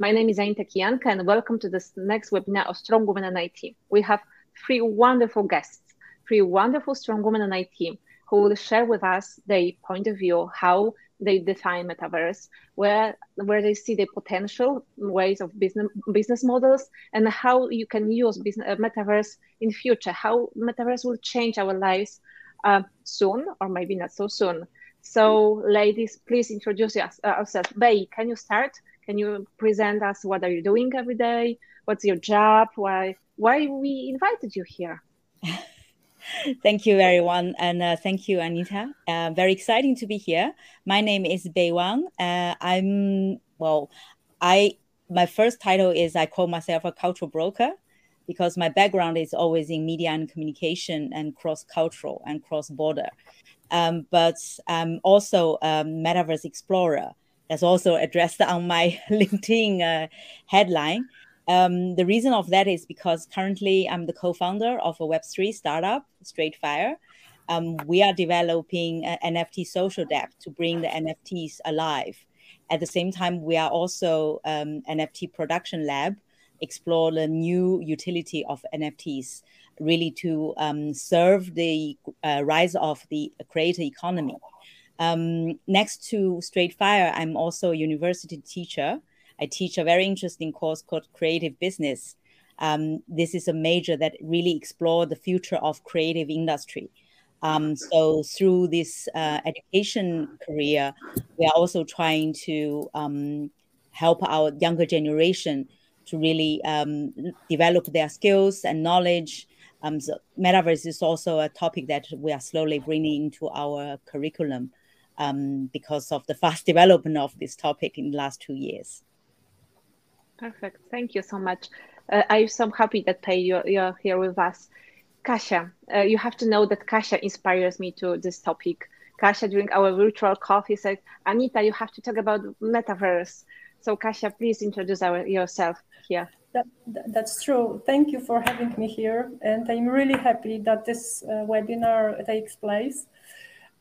My name is Anita Kianka, and welcome to this next webinar of Strong Women in IT. We have three wonderful guests, three wonderful strong women in IT who will share with us their point of view, how they define metaverse, where where they see the potential ways of business business models, and how you can use business, uh, metaverse in future. How metaverse will change our lives uh, soon, or maybe not so soon. So, ladies, please introduce yourself. Bei, can you start? Can you present us what are you doing every day? What's your job? Why why we invited you here? thank you, everyone, and uh, thank you, Anita. Uh, very exciting to be here. My name is Bei Wang. Uh, I'm well. I my first title is I call myself a cultural broker because my background is always in media and communication and cross cultural and cross border. Um, but I'm also a metaverse explorer. That's also addressed on my LinkedIn uh, headline. Um, the reason of that is because currently I'm the co-founder of a Web3 startup, Straightfire. Um, we are developing NFT social DApp to bring the NFTs alive. At the same time, we are also um, NFT production lab, explore the new utility of NFTs, really to um, serve the uh, rise of the creator economy. Um, next to Straightfire, I'm also a university teacher I teach a very interesting course called Creative Business. Um, this is a major that really explore the future of creative industry. Um, so through this uh, education career, we are also trying to um, help our younger generation to really um, develop their skills and knowledge. Um, so metaverse is also a topic that we are slowly bringing into our curriculum um, because of the fast development of this topic in the last two years. Perfect. Thank you so much. Uh, I'm so happy that Pei, you're, you're here with us. Kasia, uh, you have to know that Kasia inspires me to this topic. Kasia, during our virtual coffee, said, Anita, you have to talk about metaverse. So, Kasia, please introduce our, yourself here. That, that's true. Thank you for having me here. And I'm really happy that this uh, webinar takes place.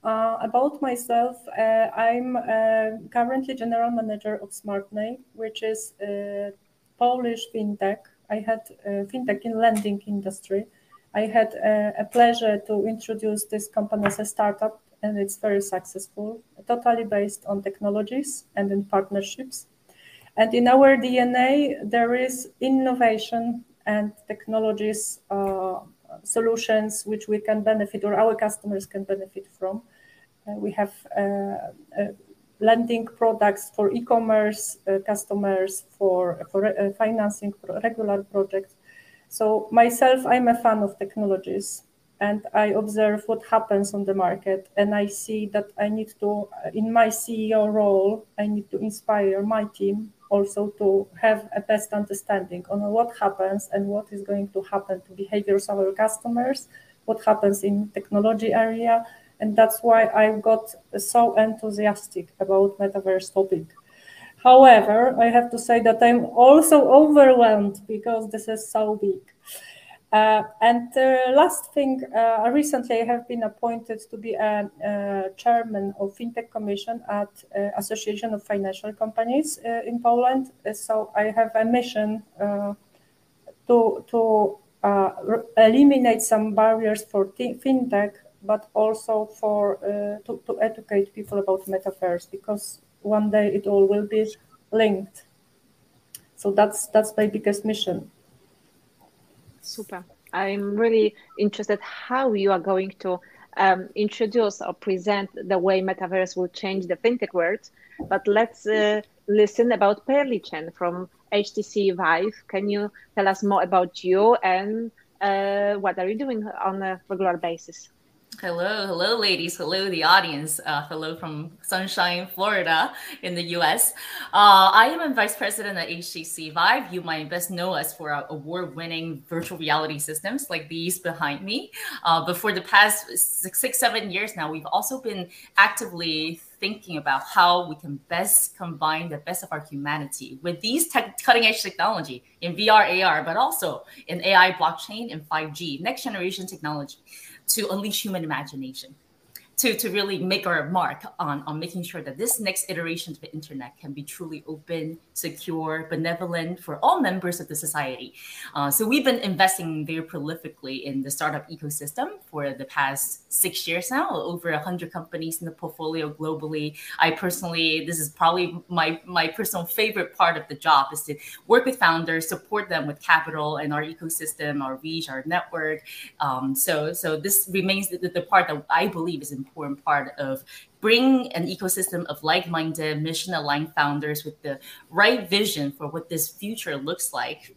Uh, about myself, uh, I'm uh, currently general manager of SmartNey, which is a Polish fintech. I had fintech in lending industry. I had a pleasure to introduce this company as a startup, and it's very successful, totally based on technologies and in partnerships. And in our DNA, there is innovation and technologies uh, solutions which we can benefit or our customers can benefit from. Uh, we have uh, uh, lending products for e-commerce customers, for, for financing regular projects. So myself, I'm a fan of technologies and I observe what happens on the market. And I see that I need to, in my CEO role, I need to inspire my team also to have a best understanding on what happens and what is going to happen to behaviors of our customers, what happens in technology area, and that's why I got so enthusiastic about metaverse topic. However, I have to say that I'm also overwhelmed because this is so big. Uh, and uh, last thing, uh, recently I have been appointed to be a, a chairman of FinTech Commission at uh, Association of Financial Companies uh, in Poland. Uh, so I have a mission to to eliminate some barriers for fintech, but also for to, to educate people about metaverse because one day it all will be linked. So that's that's my biggest mission. Super. I'm really interested how you are going to um, introduce or present the way metaverse will change the fintech world. But let's uh, listen about Pearly Chen from HTC Vive. Can you tell us more about you and uh, what are you doing on a regular basis? Hello, hello, ladies. Hello, the audience. Uh, hello from sunshine Florida in the US. Uh, I am a vice president at HTC Vive. You might best know us for our award winning virtual reality systems like these behind me. Uh, but for the past six, six, seven years now, we've also been actively thinking about how we can best combine the best of our humanity with these cutting edge technology in VR, AR, but also in AI, blockchain, and 5G, next generation technology to unleash human imagination. To, to really make our mark on, on making sure that this next iteration of the internet can be truly open, secure, benevolent for all members of the society. Uh, so we've been investing very prolifically in the startup ecosystem for the past six years now, over 100 companies in the portfolio globally. I personally, this is probably my, my personal favorite part of the job is to work with founders, support them with capital and our ecosystem, our reach, our network. Um, so, so this remains the, the part that I believe is important part of bring an ecosystem of like-minded, mission-aligned founders with the right vision for what this future looks like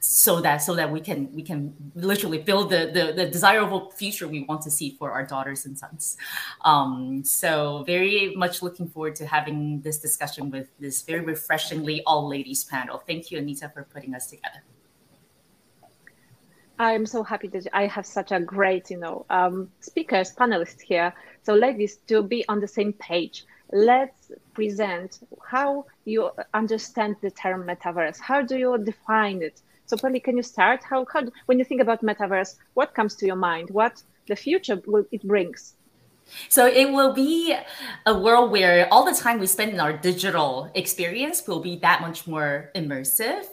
so that so that we can we can literally build the the, the desirable future we want to see for our daughters and sons. Um, so very much looking forward to having this discussion with this very refreshingly all ladies panel. Thank you anita for putting us together I'm so happy that I have such a great, you know, um, speakers, panelists here. So, ladies, to be on the same page, let's present how you understand the term metaverse. How do you define it? So, Pearly, can you start? How, how when you think about metaverse, what comes to your mind? What the future will, it brings? So it will be a world where all the time we spend in our digital experience will be that much more immersive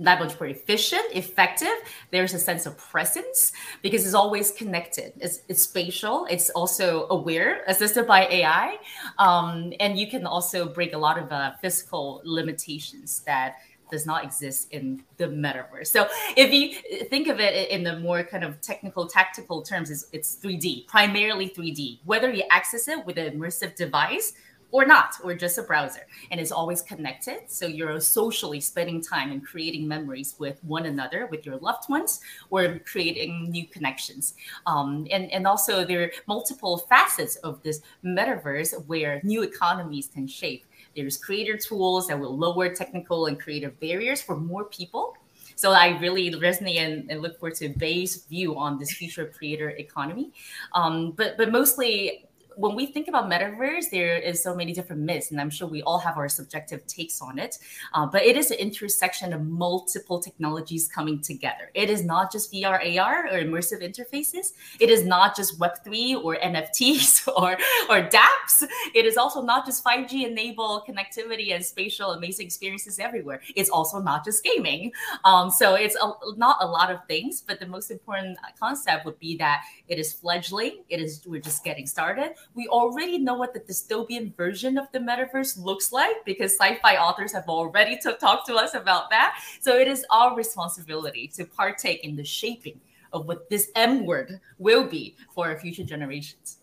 that much more efficient, effective. There's a sense of presence because it's always connected. It's, it's spatial. It's also aware, assisted by AI, um, and you can also break a lot of uh, physical limitations that does not exist in the metaverse. So if you think of it in the more kind of technical, tactical terms, it's, it's 3D, primarily 3D. Whether you access it with an immersive device or not, or just a browser. And it's always connected. So you're socially spending time and creating memories with one another, with your loved ones, or creating new connections. Um, and, and also, there are multiple facets of this metaverse where new economies can shape. There's creator tools that will lower technical and creative barriers for more people. So I really resonate and, and look forward to Bei's view on this future creator economy. Um, but but mostly when we think about metaverse, there is so many different myths, and I'm sure we all have our subjective takes on it. Uh, but it is an intersection of multiple technologies coming together. It is not just VR, AR, or immersive interfaces. It is not just Web3 or NFTs or or DApps. It is also not just 5G enabled connectivity and spatial amazing experiences everywhere. It's also not just gaming. Um, so it's a, not a lot of things, but the most important concept would be that it is fledgling. It is we're just getting started we already know what the dystopian version of the metaverse looks like because sci-fi authors have already to talk to us about that. So it is our responsibility to partake in the shaping of what this M word will be for our future generations.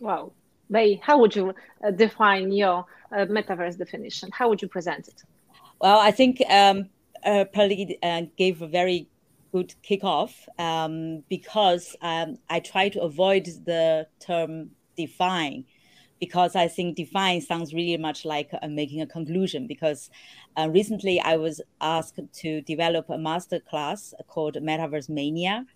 Wow. Bei, how would you uh, define your uh, metaverse definition? How would you present it? Well, I think um, uh, Pearly uh, gave a very good kickoff um, because um, I try to avoid the term define because I think define sounds really much like uh, making a conclusion. Because uh, recently I was asked to develop a master class called Metaverse Mania,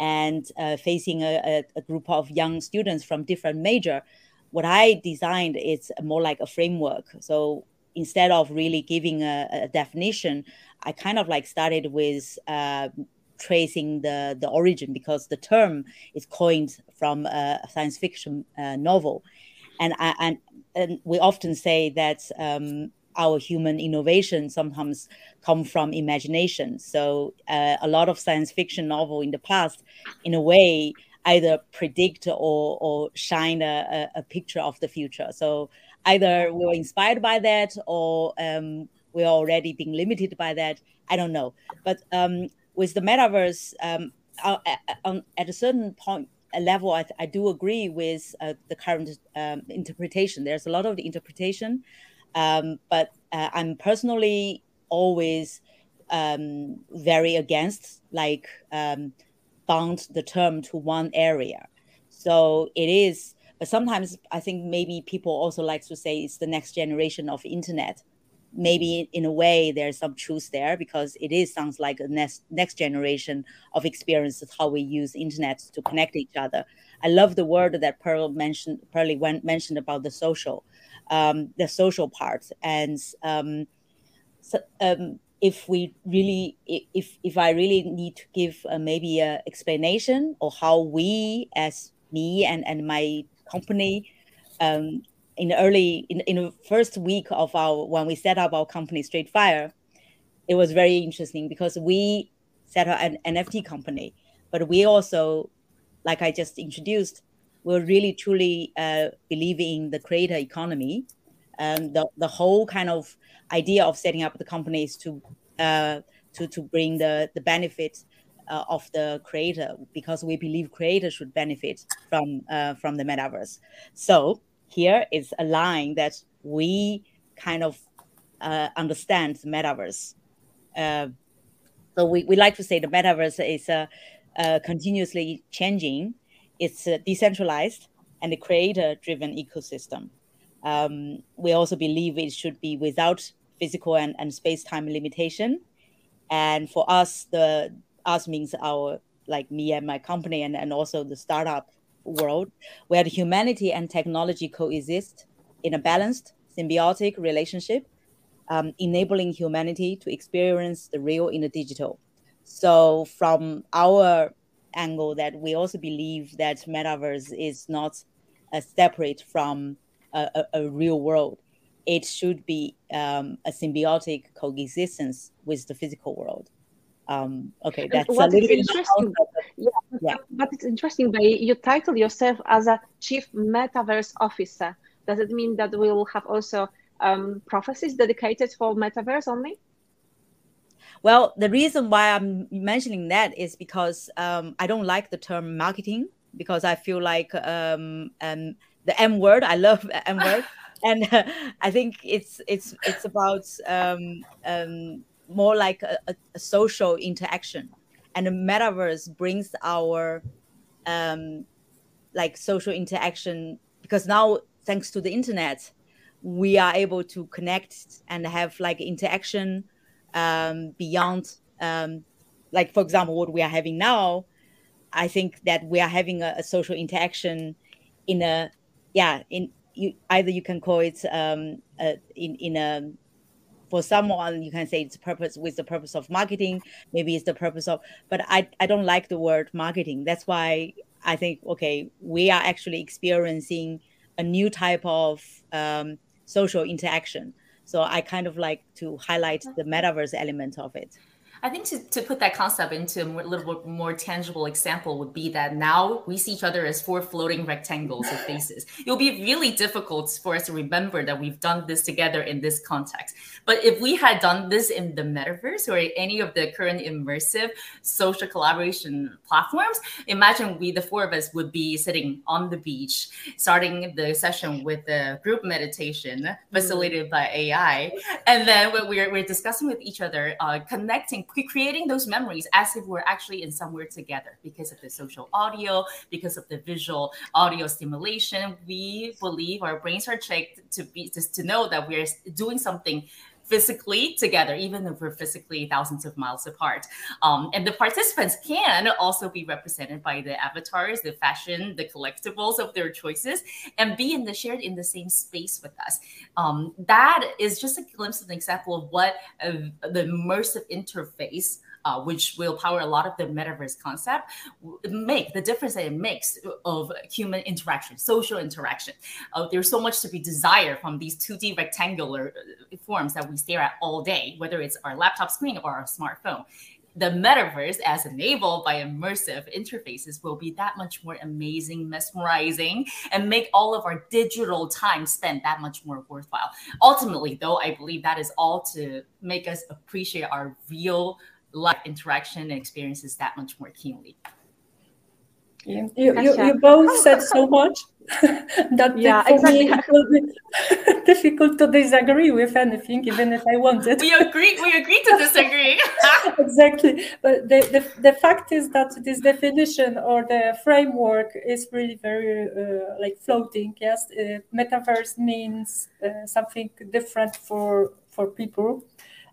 and uh, facing a, a, group of young students from different major. What I designed is more like a framework. So instead of really giving a, a definition, I kind of like started with uh, tracing the, the origin because the term is coined from a science fiction uh, novel. And, I, and, and we often say that um, our human innovation sometimes come from imagination. So uh, a lot of science fiction novel in the past, in a way, either predict or, or shine a, a, picture of the future. So either we were inspired by that or um, we're already being limited by that. I don't know. But um, with the metaverse, um, at a certain point, a level, I, I do agree with uh, the current um, interpretation. There's a lot of the interpretation, um, but uh, I'm personally always um, very against like um, bound the term to one area. So it is, but sometimes I think maybe people also like to say it's the next generation of internet maybe in a way there's some truth there because it is sounds like a next next generation of experiences how we use internet to connect each other. I love the word that Pearl mentioned. Pearly went mentioned about the social, um, the social part, and um, so, um, if we really, if if I really need to give uh, maybe a explanation or how we as me and, and my company um, in the early in, in the first week of our when we set up our company Straight Fire, it was very interesting because we set up an NFT company, but we also, like I just introduced, we really truly uh, in the creator economy. and the the whole kind of idea of setting up the companies to uh, to to bring the the benefits uh, of the creator because we believe creators should benefit from uh, from the metaverse. So here is a line that we kind of uh, understand the metaverse. Uh, so we, we like to say the metaverse is uh, uh, continuously changing. It's decentralized and a creator-driven ecosystem. Um, we also believe it should be without physical and, and space-time limitation. And for us, the us means our like me and my company and, and also the startup world where the humanity and technology coexist in a balanced, symbiotic relationship, um, enabling humanity to experience the real in the digital. So, from our angle, that we also believe that metaverse is not separate from a, a, a, real world. It should be um, a symbiotic coexistence with the physical world. Um, okay, that's what a little bit interesting. Yeah, yeah, but it's interesting. But you title yourself as a chief metaverse officer. Does it mean that we will have also um, prophecies dedicated for metaverse only? Well, the reason why I'm mentioning that is because um, I don't like the term marketing because I feel like um, um, the M word. I love M word, and uh, I think it's it's it's about um, um, more like a, a, social interaction. And the metaverse brings our um, like social interaction because now thanks to the internet we are able to connect and have like interaction um, beyond um, like for example what we are having now i think that we are having a, a social interaction in a yeah in you either you can call it um, uh, in in a for someone you can say it's purpose with the purpose of marketing maybe it's the purpose of but i i don't like the word marketing. That's why i think okay we are actually experiencing a new type of um, social interaction. So i kind of like to highlight the metaverse element of it I think to, to put that concept into a little bit more tangible example would be that now we see each other as four floating rectangles of faces. It'll be really difficult for us to remember that we've done this together in this context. But if we had done this in the metaverse or any of the current immersive social collaboration platforms, imagine we, the four of us, would be sitting on the beach, starting the session with a group meditation mm. facilitated mm. by AI. And then we're, we're discussing with each other, uh, connecting creating those memories as if we're actually in somewhere together because of the social audio, because of the visual audio stimulation. We believe our brains are checked to be just to know that we're doing something physically together, even if we're physically thousands of miles apart. Um, and the participants can also be represented by the avatars, the fashion, the collectibles of their choices, and be in the shared in the same space with us. Um, that is just a glimpse of an example of what the immersive interface uh, which will power a lot of the metaverse concept, make the difference that it makes of human interaction, social interaction. Uh, there's so much to be desired from these 2D rectangular uh, forms that we stare at all day, whether it's our laptop screen or our smartphone the metaverse as enabled by immersive interfaces will be that much more amazing mesmerizing and make all of our digital time spent that much more worthwhile ultimately though i believe that is all to make us appreciate our real life interaction and experiences that much more keenly. Yeah. You, you, you both said so much that yeah, for exactly. me it will be difficult to disagree with anything, even if I wanted. We agree. We agree to disagree. exactly. But the, the, the fact is that this definition or the framework is really very uh, like floating. Yes, uh, metaverse means uh, something different for for people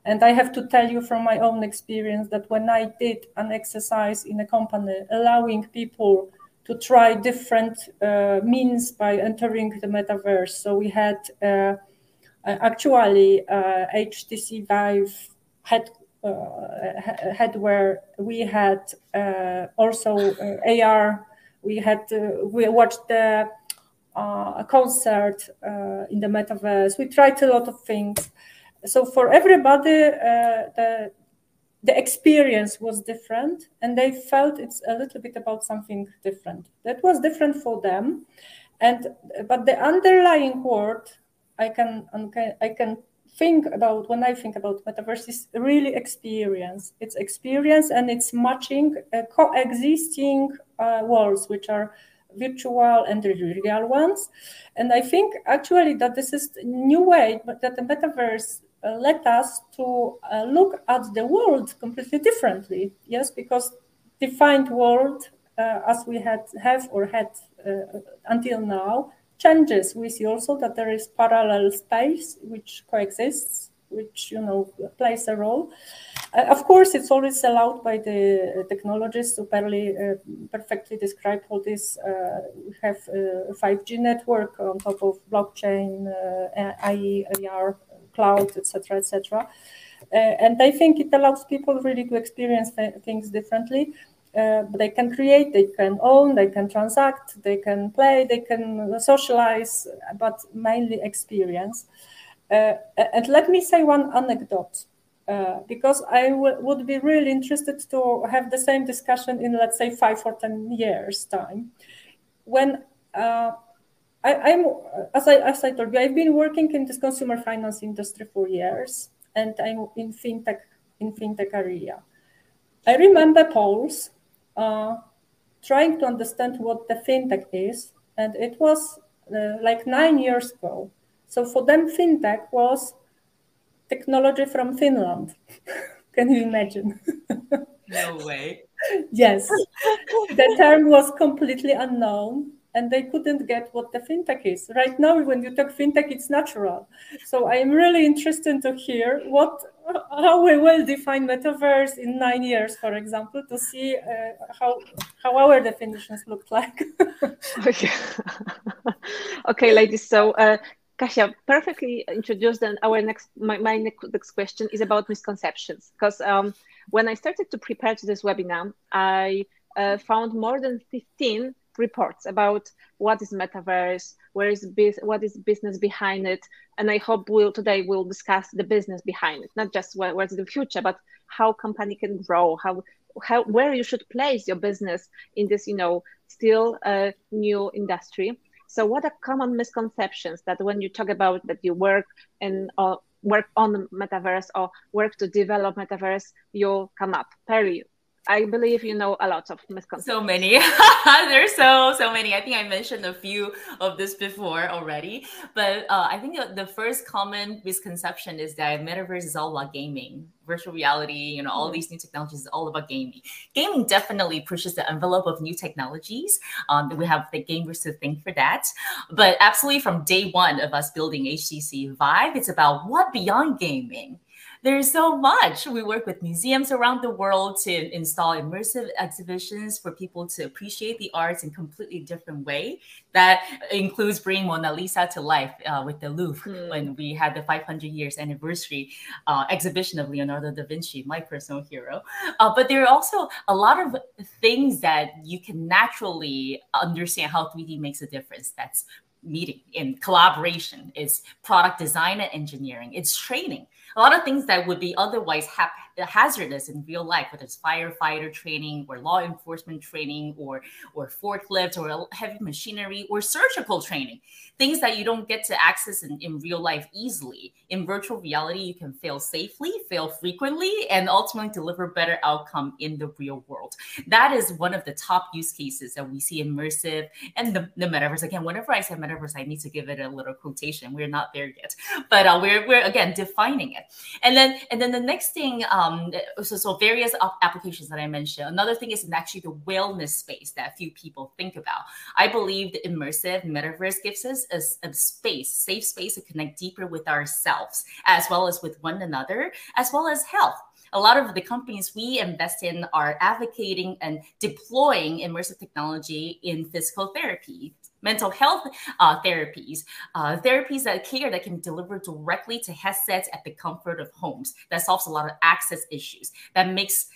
and I have to tell you from my own experience that when I did an exercise in a company, allowing people to try different uh, means by entering the metaverse. So we had uh, actually uh, HTC Vive had uh, had where we had uh, also uh, AR We had we watched the a concert in the metaverse. We tried a lot of things. So for everybody, uh, the the experience was different, and they felt it's a little bit about something different. That was different for them, and but the underlying word I can I can think about when I think about metaverse is really experience. It's experience and it's matching uh, coexisting uh, worlds, which are virtual and real ones. And I think actually that this is a new way, but that the metaverse uh, let us to uh, look at the world completely differently. Yes, because defined world uh, as we had have or had until now changes. We see also that there is parallel space which coexists, which you know plays a role. Uh, of course, it's always allowed by the technologists to barely, uh, perfectly describe all this. Uh, we have a 5G network on top of blockchain, IE, AR, cloud, etc., etc. Uh, and I think it allows people really to experience th things differently. Uh, they can create, they can own, they can transact, they can play, they can socialize, but mainly experience. Uh, and let me say one anecdote, uh, because I would be really interested to have the same discussion in, let's say, five or 10 years' time. When uh, I, am as I, as I told you, I've been working in this consumer finance industry for years, and I'm in fintech in fintech area. I remember Poles uh, trying to understand what the fintech is, and it was uh, like nine years ago. So for them, fintech was technology from Finland. Can you imagine? no way. yes, the term was completely unknown and they couldn't get what the fintech is. Right now, when you talk fintech, it's natural. So I am really interested to hear what, how we will define metaverse in nine years, for example, to see uh, how how our definitions look like. okay. okay, ladies. So. Uh, Kasia perfectly introduced and our next my, my next question is about misconceptions because um, when I started to prepare to this webinar, I uh, found more than 15 reports about what is metaverse, where is what is business behind it, and I hope we'll today we'll discuss the business behind it, not just what, what's the future, but how company can grow, how how where you should place your business in this you know still a new industry. So what are common misconceptions that when you talk about that you work and uh, work on metaverse or work to develop metaverse, you come up. Perry, I believe you know a lot of misconceptions. So many. There's so so many. I think I mentioned a few of this before already. But uh, I think the first common misconception is that metaverse is all about gaming, virtual reality. You know, all mm-hmm. these new technologies is all about gaming. Gaming definitely pushes the envelope of new technologies. Um, we have the gamers to thank for that. But absolutely, from day one of us building HTC Vive, it's about what beyond gaming there's so much. We work with museums around the world to install immersive exhibitions for people to appreciate the arts in a completely different way. That includes bringing Mona Lisa to life uh, with the Louvre mm. when we had the 500 years anniversary uh, exhibition of Leonardo da Vinci, my personal hero. Uh, but there are also a lot of things that you can naturally understand how 3D makes a difference. That's meeting in collaboration it's product design and engineering it's training. A lot of things that would be otherwise ha- hazardous in real life, whether it's firefighter training or law enforcement training or or forklift or heavy machinery or surgical training, things that you don't get to access in, in real life easily. In virtual reality, you can fail safely, fail frequently, and ultimately deliver better outcome in the real world. That is one of the top use cases that we see immersive and the, the metaverse. Again, whenever I say metaverse, I need to give it a little quotation. We're not there yet, but uh, we're we're again defining it. And then and then the next thing. Um, um, so, so various applications that I mentioned. Another thing is actually the wellness space that few people think about. I believe the immersive metaverse gives us a, a space, safe space to connect deeper with ourselves, as well as with one another, as well as health a lot of the companies we invest in are advocating and deploying immersive technology in physical therapy, mental health uh, therapies, uh, therapies that care that can deliver directly to headsets at the comfort of homes. That solves a lot of access issues. That makes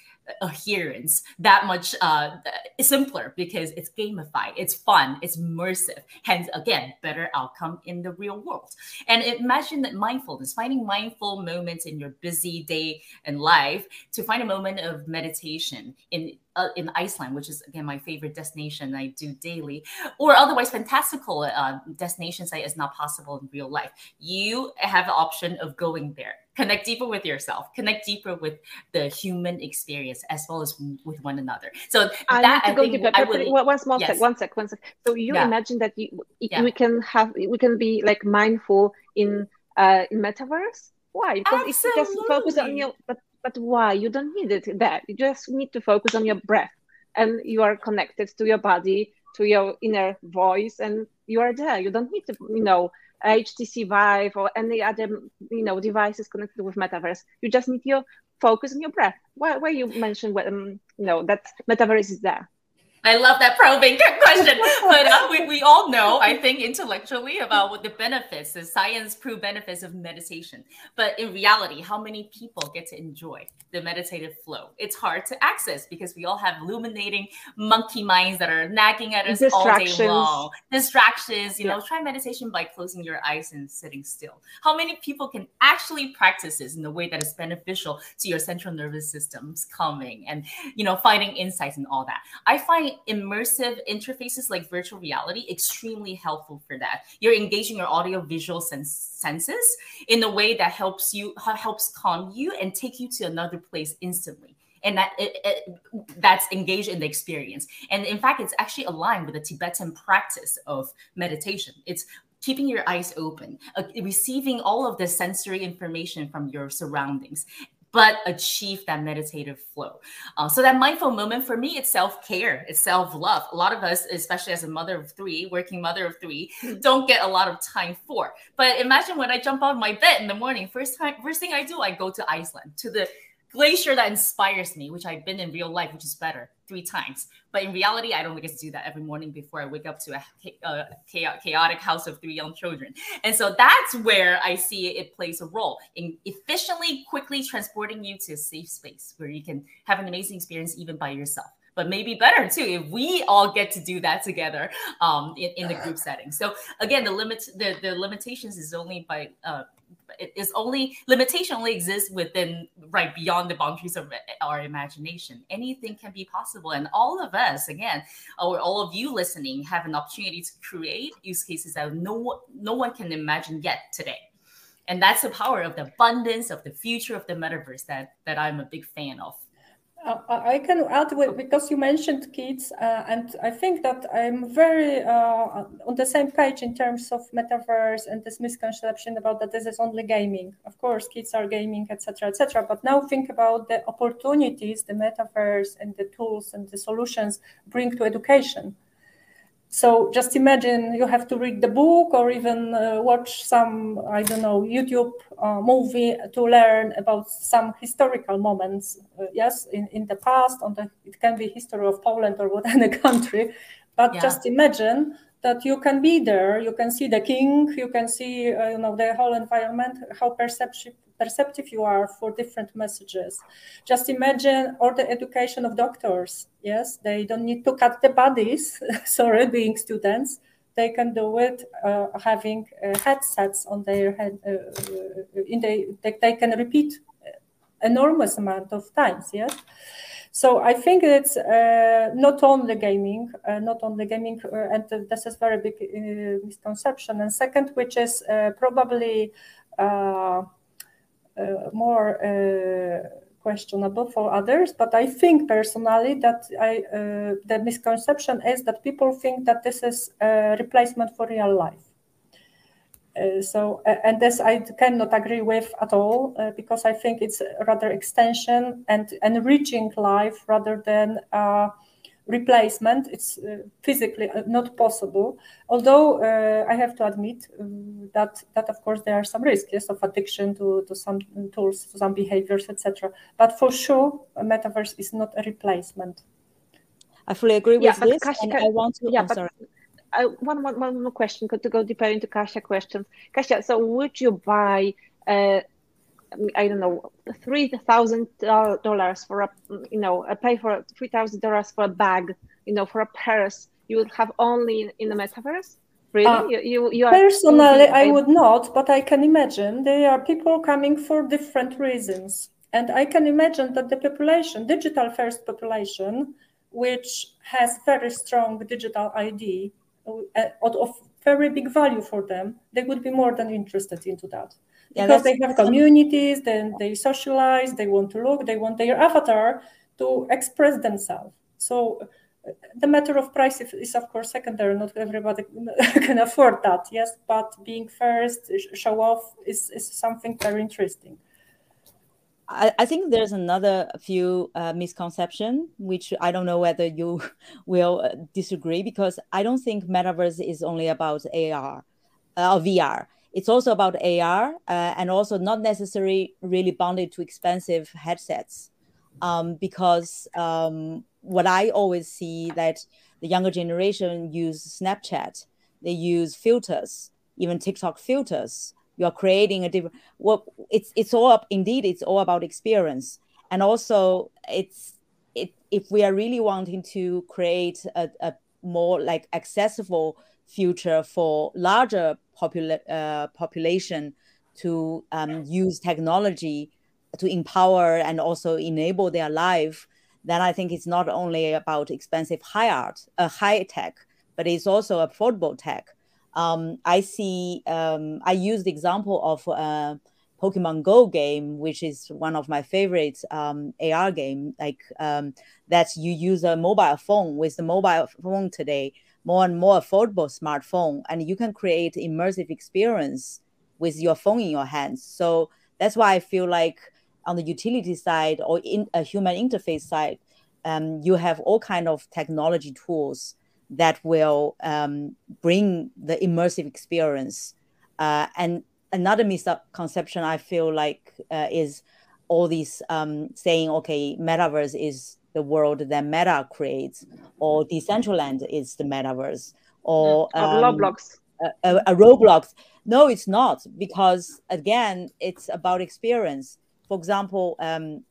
adherence that much uh, simpler because it's gamified, it's fun, it's immersive. Hence, again, better outcome in the real world. And imagine that mindfulness, finding mindful moments in your busy day and life to find a moment of meditation in uh, in Iceland, which is again my favorite destination I do daily, or otherwise fantastical uh, destinations that is not possible in real life. You have the option of going there. Connect deeper with yourself. Connect deeper with the human experience as well as with one another. So I that to I go think deeper. I would, one small yes. sec, one sec, one sec. So you Yeah. imagine that you Yeah. we can have we can be like mindful in uh in metaverse? Why? Because if you just focus on Absolutely. your but but why? You don't need it there. You just need to focus on your breath and you are connected to your body, to your inner voice, and you are there. You don't need to, you know, HTC Vive or any other, you know, devices connected with metaverse. You just need your focus on your breath. Why? Why you mentioned, um, you know, that metaverse is there? I love that probing question. but uh, we, we all know, I think, intellectually about what the benefits, the science proved benefits of meditation. But in reality, how many people get to enjoy the meditative flow? It's hard to access because we all have illuminating monkey minds that are nagging at us all day long. Distractions, you Yeah. know, try meditation by closing your eyes and sitting still. How many people can actually practice this in a way that is beneficial to your central nervous system's calming and you know finding insights and all that i find immersive interfaces like virtual reality extremely helpful for that. You're engaging your audio visual sense, senses in a way that helps you helps calm you and take you to another place instantly. And that it, it, that's engaged in the experience. And in fact it's actually aligned with the tibetan practice of meditation. It's keeping your eyes open uh, receiving all of the sensory information from your surroundings but achieve that meditative flow. Uh, so that mindful moment for me, it's self-care, it's self-love. A lot of us, especially as a mother of three, working mother of three, don't get a lot of time for. But imagine when I jump out of my bed in the morning, first time, first thing I do, I go to Iceland, to the glacier that inspires me, which I've been in real life, which is better three times. But in reality, I don't get to do that every morning before I wake up to a cha- uh, chaotic house of three young children. And so that's where I see it plays a role in efficiently, quickly transporting you to a safe space where you can have an amazing experience even by yourself. But maybe better too if we all get to do that together um, in, in the group setting. So again, the limit, the, the limitations is only by uh, it is only limitation only exists within right beyond the boundaries of our imagination. Anything can be possible, and all of us, again, or all of you listening, have an opportunity to create use cases that no no one can imagine yet today. And that's the power of the abundance of the future of the metaverse that that I'm a big fan of. I can add with, because you mentioned kids, uh, and I think that I'm very uh, on the same page in terms of metaverse and this misconception about that this is only gaming. Of course, kids are gaming, etc., etc. But now think about the opportunities the metaverse and the tools and the solutions bring to education. So just imagine you have to read the book or even uh, watch some, I don't know, YouTube uh, movie to learn about some historical moments. Uh, yes, in, in the past, on the it can be history of Poland or what any country, but Yeah. just imagine that you can be there. You can see the king. You can see, uh, you know, the whole environment. How perceptive perceptive you are for different messages. Just imagine all the education of doctors. Yes, they don't need to cut the bodies. sorry, being students, they can do it uh, having uh, headsets on their head. Uh, in the, they, they can repeat enormous amount of times. Yes. So I think it's uh, not only gaming, uh, not only gaming, uh, and this is very big uh, misconception. And second, which is uh, probably uh, uh, more uh, questionable for others, but I think personally that I uh, the misconception is that people think that this is a replacement for real life. Uh, so, uh, and this I cannot agree with at all uh, because I think it's rather extension and enriching life rather than uh, replacement. It's uh, physically uh, not possible. Although uh, I have to admit um, that that of course there are some risks yes, of addiction to, to some tools, to some behaviors, etc. But for sure, a metaverse is not a replacement. I fully agree Yeah, with but this, Kasia, and I want to. yeah, I'm but- sorry. I, one, one, one more question to go deeper into Kasia questions. Kasia, so would you buy uh, I don't know, three thousand dollars for a, you know, a pay for three thousand dollars for a bag, you know, for a purse, you would have only in, in the metaverse. Really, uh, you, you, you personally, I would not, but I can imagine there are people coming for different reasons, and I can imagine that the population, digital first population, which has very strong digital ID, uh, of very big value for them, they would be more than interested into that yeah, because they have communities, then they socialize, they want to look, they want their avatar to express themselves. So uh, the matter of price is of course secondary. Not everybody can afford that, yes, but being first, show off is, is something very interesting. I, I think there's another few uh, misconception, which I don't know whether you will uh, disagree, because I don't think metaverse is only about AR uh, or VR. It's also about AR uh, and also not necessarily really bonded to expensive headsets. Um, because um, what I always see that the younger generation use Snapchat, they use filters, even TikTok filters. You are creating a different. Well, it's it's all up. Indeed, it's all about experience, and also it's it. If we are really wanting to create a, a more like accessible future for larger popula- uh, population to um, use technology to empower and also enable their life, then I think it's not only about expensive high art, uh, high tech, but it's also affordable tech. Um, I see. Um, I use the example of uh, Pokemon Go game, which is one of my favorite um, AR game. Like um, that, you use a mobile phone. With the mobile phone today, more and more affordable smartphone and you can create immersive experience with your phone in your hands. So that's why i feel like on the utility side or in a human interface side um, you have all kind of technology tools that will um, bring the immersive experience. Uh, and another misconception i feel like uh, is all these um, saying okay metaverse is the world that Meta creates, or Decentraland is the metaverse, or um, Roblox. A, a, a Roblox. No, it's not because again, it's about experience. For example, um,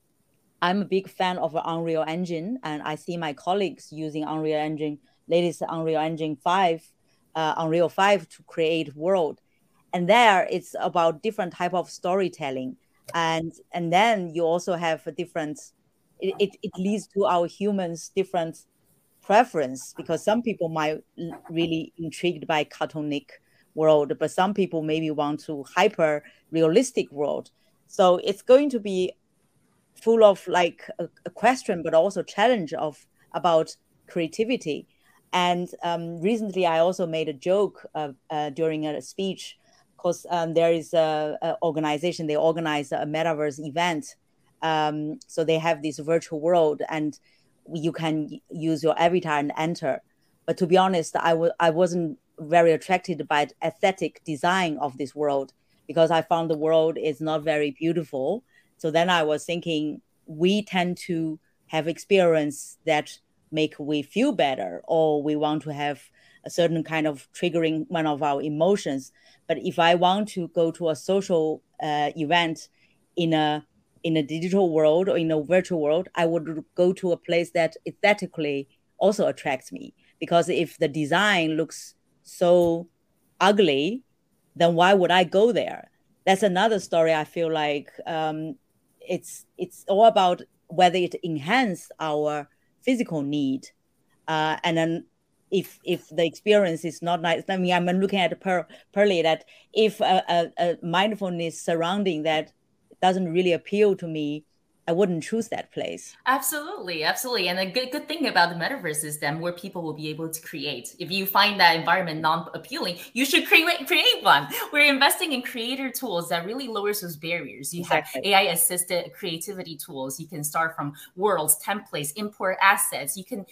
I'm a big fan of Unreal Engine, and I see my colleagues using Unreal Engine, latest Unreal Engine five, uh, Unreal five to create world, and there it's about different type of storytelling, and and then you also have a different it, it, it leads to our humans different preference because some people might really intrigued by cartoonic world but some people maybe want to hyper realistic world. So it's going to be full of like a, a question but also challenge of about creativity. And um, recently i also made a joke uh, uh, during a speech because um, there is a, a, organization they organize a metaverse event um, so they have this virtual world and you can use your avatar and enter. But to be honest, I w- I wasn't very attracted by the aesthetic design of this world because I found the world is not very beautiful. So then I was thinking we tend to have experience that make we feel better or we want to have a certain kind of triggering one of our emotions. But if I want to go to a social uh, event in a in a digital world or in a virtual world, I would go to a place that aesthetically also attracts me. Because if the design looks so ugly, then why would I go there? That's another story. I feel like um, it's it's all about whether it enhances our physical need, uh, and then if if the experience is not nice. I mean, I'm looking at per, Pearly that if a, a, a mindfulness surrounding that doesn't really appeal to me I wouldn't choose that place. Absolutely, absolutely. And a good good thing about the metaverse is then where people will be able to create. If you find that environment non-appealing, you should create create one. We're investing in creator tools that really lowers those barriers. You exactly. have AI assisted creativity tools. You can start from worlds, templates, import assets. You can,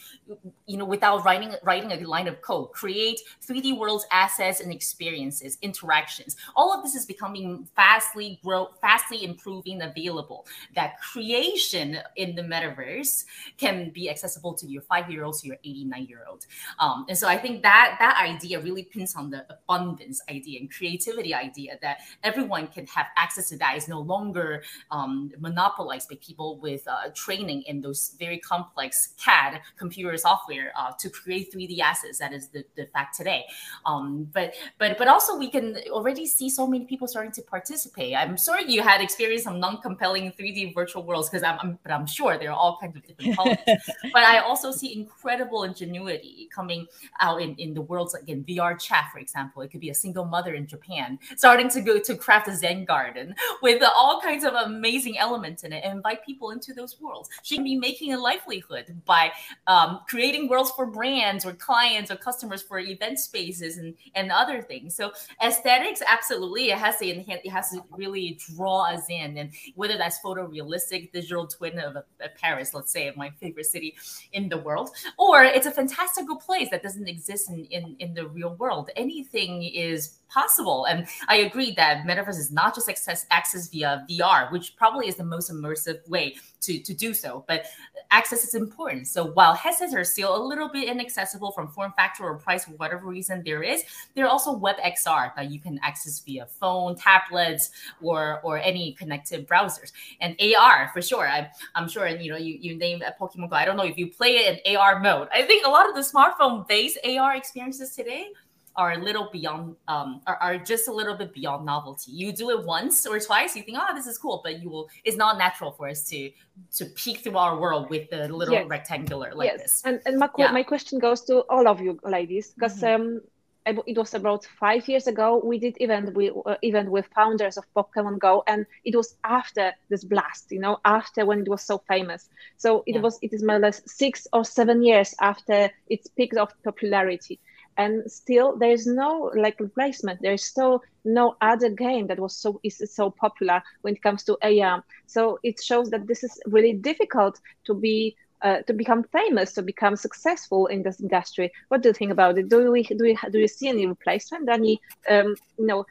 you know, without writing writing a line of code, create 3D worlds, assets, and experiences, interactions. All of this is becoming fastly grow, fastly improving, available. That creation in the metaverse can be accessible to your five year old to your 89 year old. Um, and so I think that that idea really pins on the abundance idea and creativity idea that everyone can have access to that is no longer um, monopolized by people with uh, training in those very complex CAD computer software uh, to create 3D assets. That is the, the fact today. Um, but but but also we can already see so many people starting to participate. I'm sure you had experienced some non-compelling 3D virtual worlds because I'm, I'm, but I'm sure there are all kinds of different colors. but I also see incredible ingenuity coming out in, in the worlds like in VRChat, for example. It could be a single mother in Japan starting to go to craft a Zen garden with all kinds of amazing elements in it and invite people into those worlds. She can be making a livelihood by um, creating worlds for brands or clients or customers for event spaces and, and other things. So aesthetics, absolutely, it has to enhance, it has to really draw us in, and whether that's photorealistic digital twin of, of Paris, let's say, of my favorite city in the world, or it's a fantastical place that doesn't exist in, in, in the real world. Anything is possible. And I agree that metaverse is not just access access via VR, which probably is the most immersive way to, to do so, but access is important. So while headsets are still a little bit inaccessible from form factor or price for whatever reason there is, there are also WebXR that you can access via phone, tablets, or or any connected browsers. And AR for sure. I'm, I'm sure, and you know, you, you name Pokemon Go. I don't know if you play it in AR mode. I think a lot of the smartphone-based AR experiences today are a little beyond um are, are just a little bit beyond novelty you do it once or twice you think oh this is cool but you will it's not natural for us to to peek through our world with the little yes. rectangular like yes. this and and my, yeah. my question goes to all of you ladies because mm-hmm. um it was about five years ago we did event with uh, event with founders of pokemon go and it was after this blast you know after when it was so famous so it yeah. was it is more or less six or seven years after its peak of popularity and still there is no like replacement there is still no other game that was so is so popular when it comes to AR. So it shows that this is really difficult to be uh, to become famous, to become successful in this industry. What do you think about it? Do we do we do you see any replacement, any um, you know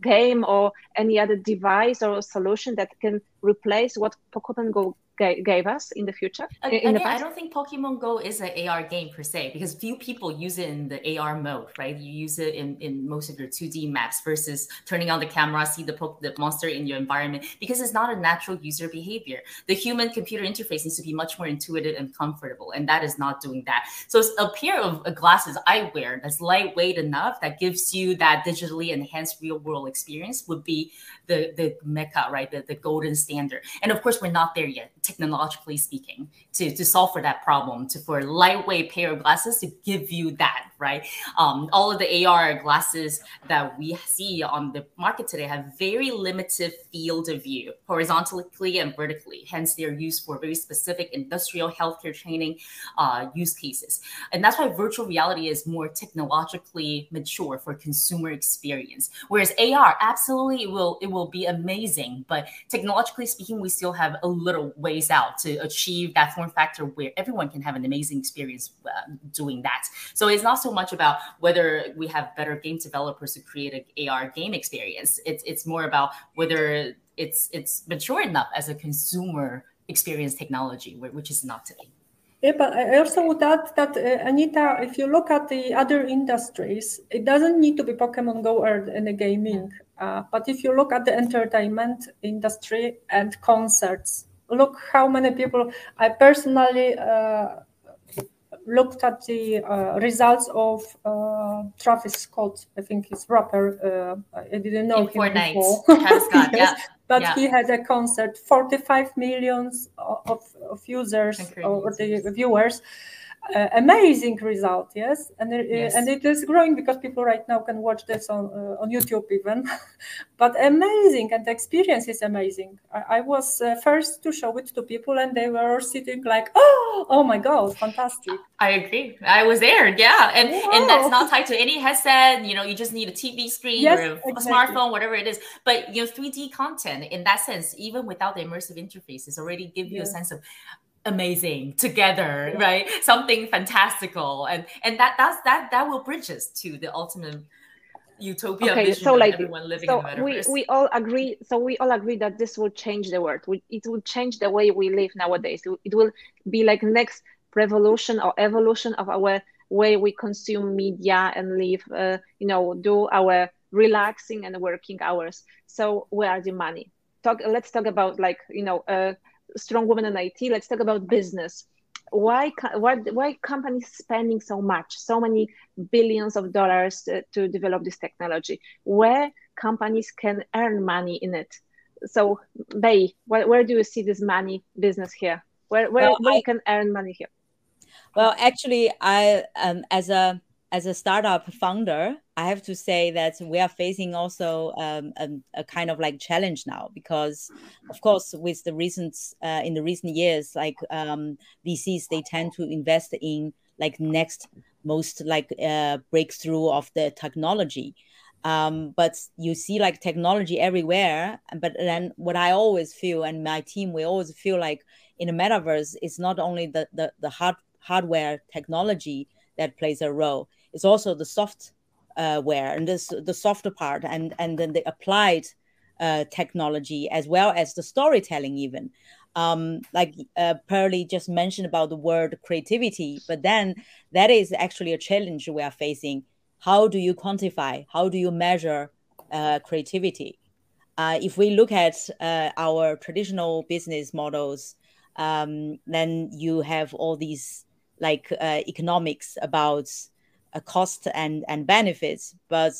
game or any other device or solution that can replace what Pokemon Go gave us in the future. In Again, the I don't think Pokemon Go is an AR game per se because few people use it in the AR mode, right? You use it in, in most of your 2D maps versus turning on the camera, see the po- the monster in your environment because it's not a natural user behavior. The human computer interface needs to be much more intuitive and comfortable, and that is not doing that. So it's a pair of uh, glasses I wear that's lightweight enough that gives you that digitally enhanced real world experience would be the the mecca, right? The, the golden standard. And of course, we're not there yet technologically speaking, to, to solve for that problem, to for lightweight pair of glasses to give you that, right? Um, all of the AR glasses that we see on the market today have very limited field of view, horizontally and vertically. Hence, they're used for very specific industrial healthcare training uh, use cases. And that's why virtual reality is more technologically mature for consumer experience. Whereas AR, absolutely, it will it will be amazing, but technologically speaking, we still have a little ways out to achieve that form factor where everyone can have an amazing experience uh, doing that. So it's not so much about whether we have better game developers to create an AR game experience. It's it's more about whether it's it's mature enough as a consumer experience technology, which is not today. Yeah, but I also would add that, uh, Anita, if you look at the other industries, it doesn't need to be Pokemon Go or in the gaming. Uh, but if you look at the entertainment industry and concerts, look how many people I personally uh, looked at the uh, results of uh, Travis Scott. I think he's rapper. Uh, I didn't know In him before. Travis Scott, yes. yeah. But yeah. he had a concert, 45 millions of, of users or the viewers uh, amazing result yes? And it, yes. and it is growing because people right now can watch this on uh, on youtube even. But amazing and the experience is amazing. I, I was uh, first to show it to people and they were sitting like oh oh my god fantastic. I agree. I was there yeah. And wow. and that's not tied to any headset you know you just need a tv screen yes, or a, exactly. smartphone whatever it is. But you know 3d content in that sense even without the immersive interfaces already give you a sense of amazing together yeah. right something fantastical and and that that's that that will bridge us to the ultimate utopia okay, vision so like, everyone living so in the metaverse. We, we all agree. So we all agree that this will change the world. it will change the way we live nowadays. It will be like next revolution or evolution of our way we consume media and live. Uh, you know, do our relaxing and working hours. So where are the money? Talk. Let's talk about like you know, uh, strong women in IT. Let's talk about business. Why why why companies spending so much so many billions of dollars to, to, develop this technology? Where companies can earn money in it? So Bei where, where do you see this money business here? Where where, well, where I, you can earn money here? Well actually i um, as a as a startup founder, I have to say that we are facing also um, a, a, kind of like challenge now because, of course, with the recent uh, in the recent years, like um, VCs, they tend to invest in like next most like uh, breakthrough of the technology. Um, but you see like technology everywhere. But then what I always feel, and my team, we always feel like in the metaverse, it's not only the the, the hard hardware technology that plays a role it's also the software uh, and this the softer part and and then the applied uh, technology as well as the storytelling even um, like uh, Pearly just mentioned about the word creativity, but then that is actually a challenge we are facing. How do you quantify? How do you measure uh, creativity? Uh, if we look at uh, our traditional business models, um, then you have all these like uh, economics about a cost and and benefits but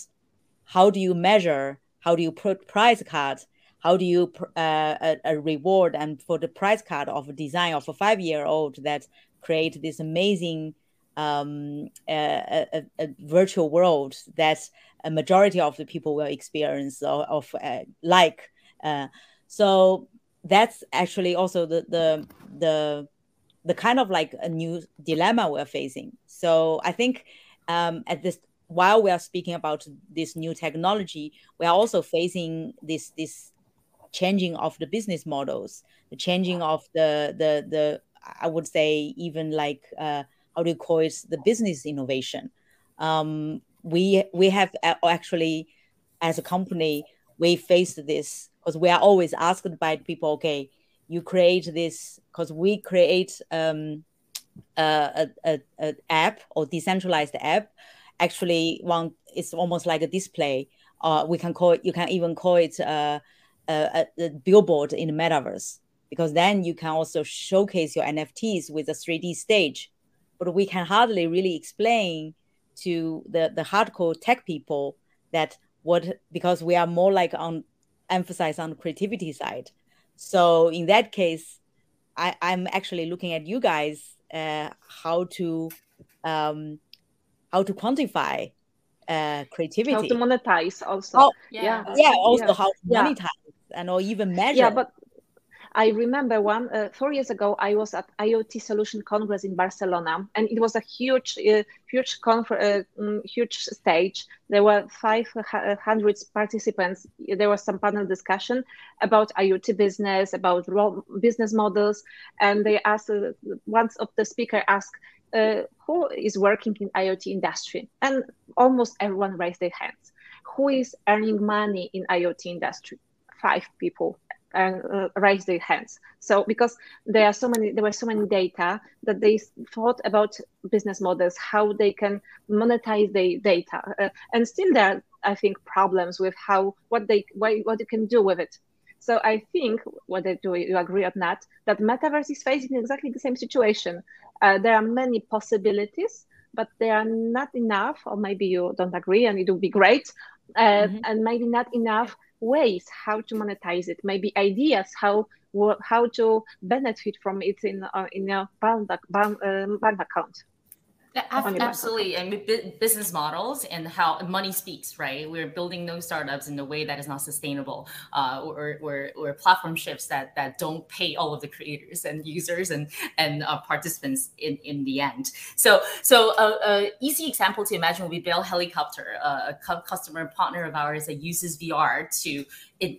how do you measure how do you put price card? How do you uh, a, reward and for the price card of a design of a five year old that create this amazing um, a, a, a, virtual world that a majority of the people will experience of, of uh, like uh, so that's actually also the the the the kind of like a new dilemma we're facing. So i think um, at this while we are speaking about this new technology, we are also facing this this changing of the business models, the changing of the the the I would say even like uh, how do you call it the business innovation. Um, we we have actually as a company we faced this because we are always asked by people, okay, you create this because we create um, a, a, a app or decentralized app. Actually one it's almost like a display. Uh, we can call it you can even call it uh, a, a, billboard in the metaverse because then you can also showcase your nfts with a 3d stage. But we can hardly really explain to the the hardcore tech people that what because we are more like on emphasize on the creativity side. So in that case I, i'm actually looking at you guys uh, how to um, how to quantify uh, creativity, how to monetize also. Yeah, yeah, yeah also yeah. how to monetize and or even measure. Yeah, but I remember one uh, four years ago. I was at IoT Solution Congress in Barcelona, and it was a huge, uh, huge, uh, mm, huge stage. There were five hundred participants. There was some panel discussion about IoT business, about business models, and they asked. Uh, one of the speaker asked. Uh, who is working in IoT industry? And almost everyone raised their hands. Who is earning money in IoT industry? Five people and uh, raise their hands. So because there are so many, there were so many data that they thought about business models, how they can monetize the data, uh, and still there, are, I think, problems with how what they why, what you can do with it. So I think whether do you agree or not that metaverse is facing exactly the same situation. Uh, there are many possibilities, but they are not enough, or maybe you don't agree, and it would be great, uh, mm-hmm. and maybe not enough ways how to monetize it, maybe ideas how how to benefit from it in uh, in your bank, bank, um, bank account. Absolutely, and business models and how money speaks, right? We're building those startups in a way that is not sustainable, uh, or, or, or platform shifts that that don't pay all of the creators and users and and uh, participants in in the end. So so a, uh, a easy example to imagine would be Bell Helicopter, uh, a customer partner of ours that uses VR to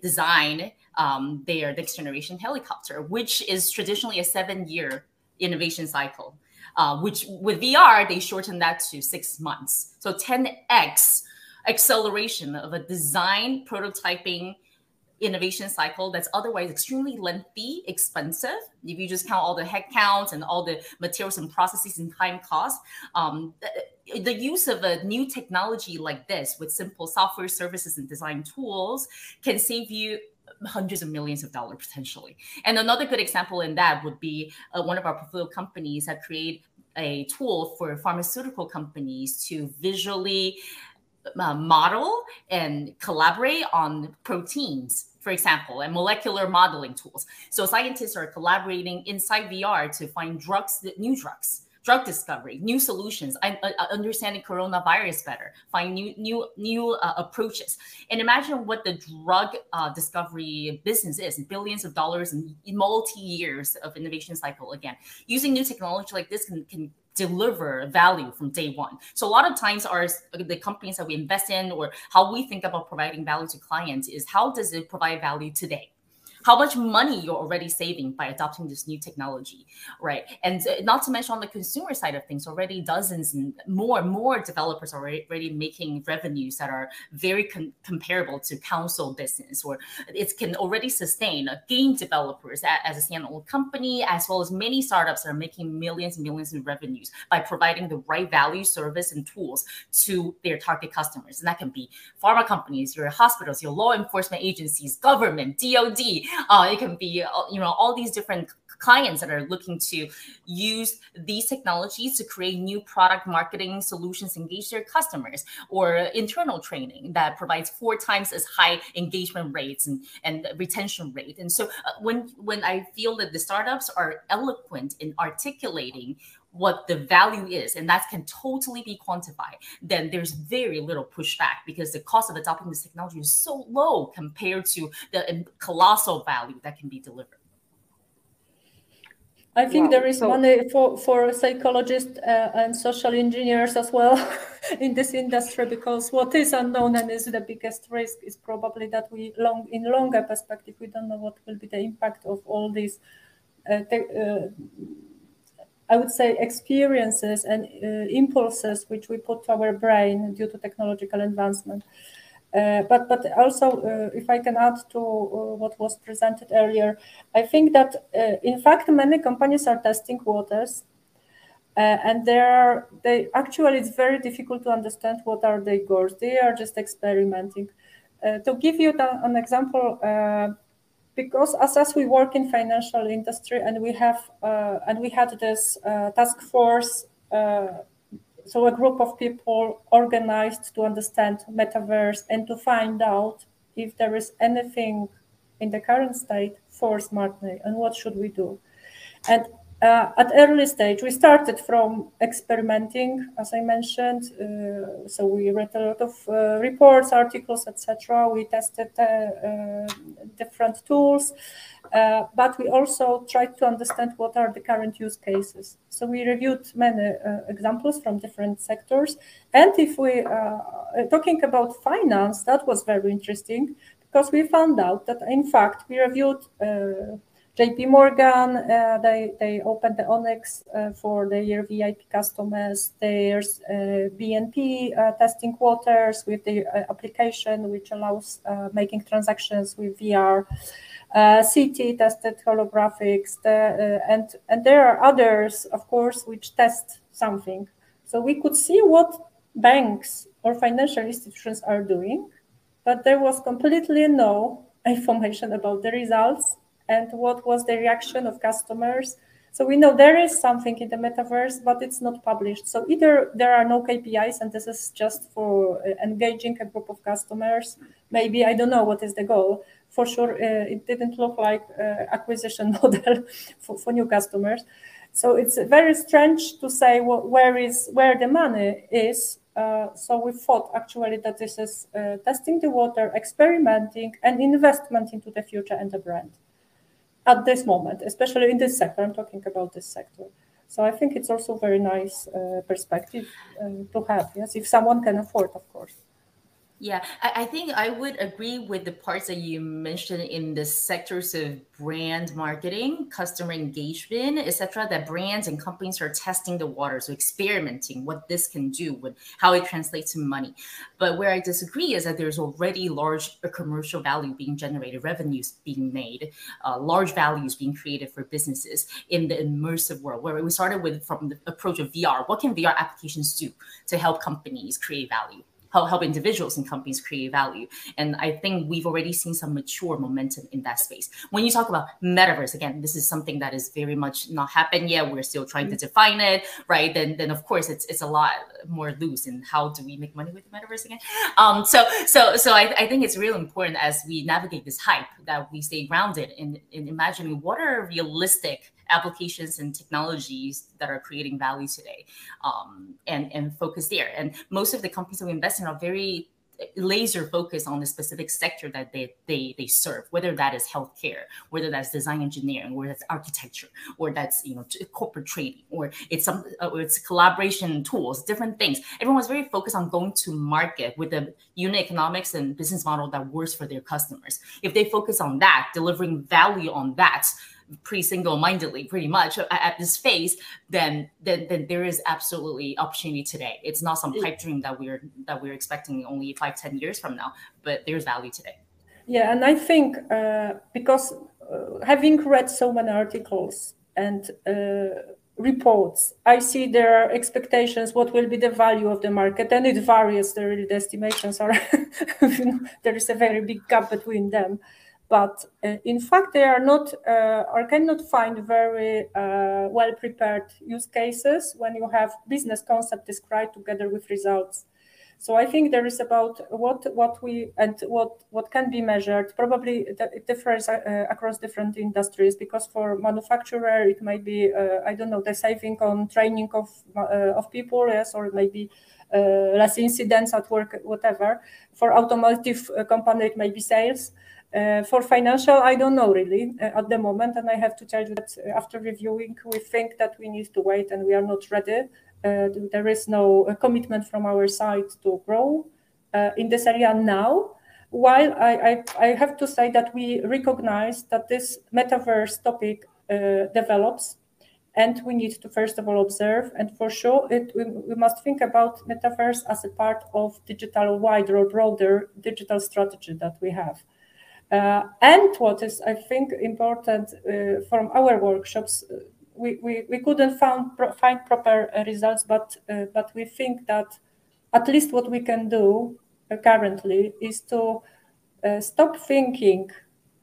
design um, their next generation helicopter, which is traditionally a seven year innovation cycle uh, which with VR, they shortened that to six months. So 10x acceleration of a design prototyping innovation cycle that's otherwise extremely lengthy, expensive. If you just count all the headcounts and all the materials and processes and time costs, um, the, the use of a new technology like this with simple software services and design tools can save you hundreds of millions of dollars potentially. And another good example in that would be uh, one of our portfolio companies that create a tool for pharmaceutical companies to visually uh, model and collaborate on proteins for example, and molecular modeling tools. So scientists are collaborating inside VR to find drugs, new drugs, drug discovery, new solutions, uh, understanding coronavirus better, find new new new uh, approaches, and imagine what the drug uh, discovery business is: billions of dollars and multi years of innovation cycle. Again, using new technology like this can can deliver value from day one. So a lot of times our the companies that we invest in or how we think about providing value to clients is how does it provide value today? How much money you're already saving by adopting this new technology, right? And uh, not to mention on the consumer side of things, already dozens and more more developers are already making revenues that are very com- comparable to console business, or it can already sustain game developers as a standalone company, as well as many startups that are making millions and millions in revenues by providing the right value, service, and tools to their target customers. And that can be pharma companies, your hospitals, your law enforcement agencies, government, DoD, uh, it can be, uh, you know, all these different clients that are looking to use these technologies to create new product marketing solutions, engage their customers, or internal training that provides four times as high engagement rates and, and retention rate. And so uh, when when I feel that the startups are eloquent in articulating what the value is, and that can totally be quantified, then there's very little pushback because the cost of adopting this technology is so low compared to the colossal value that can be delivered. I think wow. there is so, money for, for psychologists uh, and social engineers as well in this industry because what is unknown and is the biggest risk is probably that we long in longer perspective we don't know what will be the impact of all these uh, te- uh, I would say, experiences and uh, impulses which we put to our brain due to technological advancement. Uh, but but also, uh, if I can add to uh, what was presented earlier, I think that uh, in fact many companies are testing waters, uh, and there are they actually it's very difficult to understand what are their goals. They are just experimenting. to give you the, an example because as, as we work in financial industry and we have uh, and we had this uh, task force uh, so a group of people organized to understand metaverse and to find out if there is anything in the current state for SmartNey and what should we do. And uh, at early stage, we started from experimenting, as I mentioned. Uh, so we read a lot of uh, reports, articles, etc. We tested uh, uh, different tools, uh, but we also tried to understand what are the current use cases. So we reviewed many examples from different sectors. And if we are talking about finance, that was very interesting because we found out that in fact we reviewed JP Morgan, uh, they, they opened the Onyx uh, for their VIP customers. There's uh, BNP uh, testing waters with the uh, application, which allows uh, making transactions with VR. Citi tested holographics, the, and, and there are others, of course, which test something. So we could see what banks or financial institutions are doing, but there was completely no information about the results and what was the reaction of customers. So we know there is something in the metaverse, but it's not published. So either there are no KPIs and this is just for uh, engaging a group of customers. Maybe I don't know what is the goal. For sure, uh, it didn't look like uh, acquisition model for, for new customers. So it's very strange to say where is where the money is. Uh, so we thought actually that this is uh, testing the water, experimenting, and investment into the future and the brand at this moment, especially in this sector. I'm talking about this sector. So I think it's also very nice uh, perspective uh, to have. Yes, if someone can afford, of course. Yeah, I, I, think I would agree with the parts that you mentioned in the sectors of brand marketing, customer engagement, etc. That brands and companies are testing the waters, so experimenting what this can do, with how it translates to money. But where I disagree is that there's already large commercial value being generated, revenues being made, uh, large values being created for businesses in the immersive world. Where we started with from the approach of VR, what can VR applications do to help companies create value? Help, help individuals and companies create value. And I think we've already seen some mature momentum in that space. When you talk about metaverse, again, this is something that is very much not happened yet. We're still trying to mm-hmm. define it, right? Then, then of course, it's it's a lot more loose. And how do we make money with the metaverse again? Um, so so so I, I think it's really important as we navigate this hype that we stay grounded in, in imagining what are realistic applications and technologies that are creating value today um, and, and focus there. And most of the companies that we invest in are very laser focused on the specific sector that they, they they serve whether that is healthcare whether that's design engineering or that's architecture or that's you know corporate trading or it's some uh, or it's collaboration tools different things everyone's very focused on going to market with a unit economics and business model that works for their customers if they focus on that delivering value on that pretty single-mindedly pretty much at, at, this phase then, then then there is absolutely opportunity today. It's not some pipe dream that we're that we're expecting only five ten years from now but there's value today. Yeah and i think uh, because uh, having read so many articles and uh, reports i see there are expectations what will be the value of the market and it varies. The, the estimations are you know, there is a very big gap between them but uh, in fact they are not uh, or cannot find very uh, well prepared use cases when you have business concept described together with results. So i think there is about what what we and what what can be measured probably it differs uh, across different industries because for manufacturer it might be uh, i don't know the saving on training of uh, of people yes or maybe less incidents at work whatever. For automotive company it might be sales uh, for financial, I don't know really uh, at the moment, and I have to tell you that uh, after reviewing, we think that we need to wait and we are not ready. Uh, there is no uh, commitment from our side to grow in this area now. While I, I, I, have to say that we recognize that this metaverse topic develops, and we need to first of all observe, and for sure, it, we, we must think about metaverse as a part of digital wider or broader digital strategy that we have. Uh, and what is, I think, important uh, from our workshops, uh, we, we, we couldn't found, find proper results, but, but we think that at least what we can do currently is to stop thinking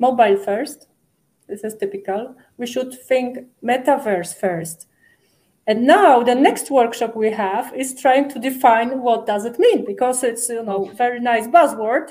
mobile first. This is typical. We should think metaverse first. And now the next workshop we have is trying to define what does it mean because it's you know very nice buzzword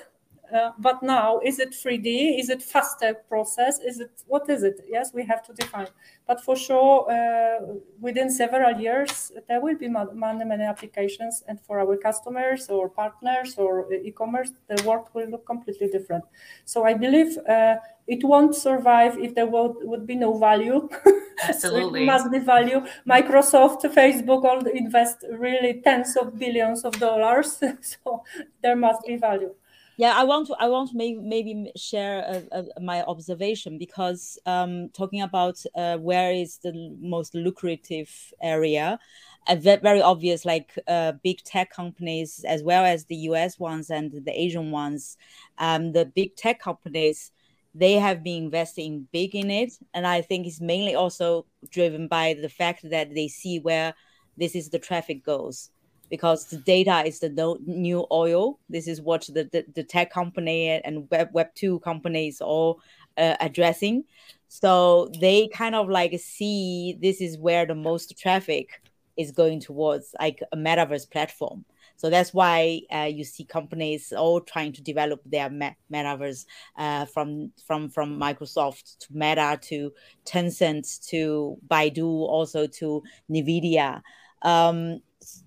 uh, but now, is it 3D? Is it faster process? Is it what is it? Yes, we have to define. But for sure, uh, within several years, there will be many many applications, and for our customers or partners or e-commerce, the world will look completely different. So I believe uh, it won't survive if there would, would be no value. Absolutely. so must be value. Microsoft, Facebook all invest really tens of billions of dollars. so there must be value yeah i want to i want to maybe, maybe share a, a, my observation because um, talking about uh, where is the most lucrative area uh, very obvious like uh, big tech companies as well as the us ones and the asian ones. Um, the big tech companies they have been investing big in it. And i think it's mainly also driven by the fact that they see where this is the traffic goes because the data is the no, new oil. This is what the, the, the, tech company and web web two companies all uh, addressing. So they kind of like see this is where the most traffic is going towards, like a metaverse platform. So that's why uh, you see companies all trying to develop their metaverse uh, from from from Microsoft to Meta to Tencent to Baidu, also to Nvidia. Um,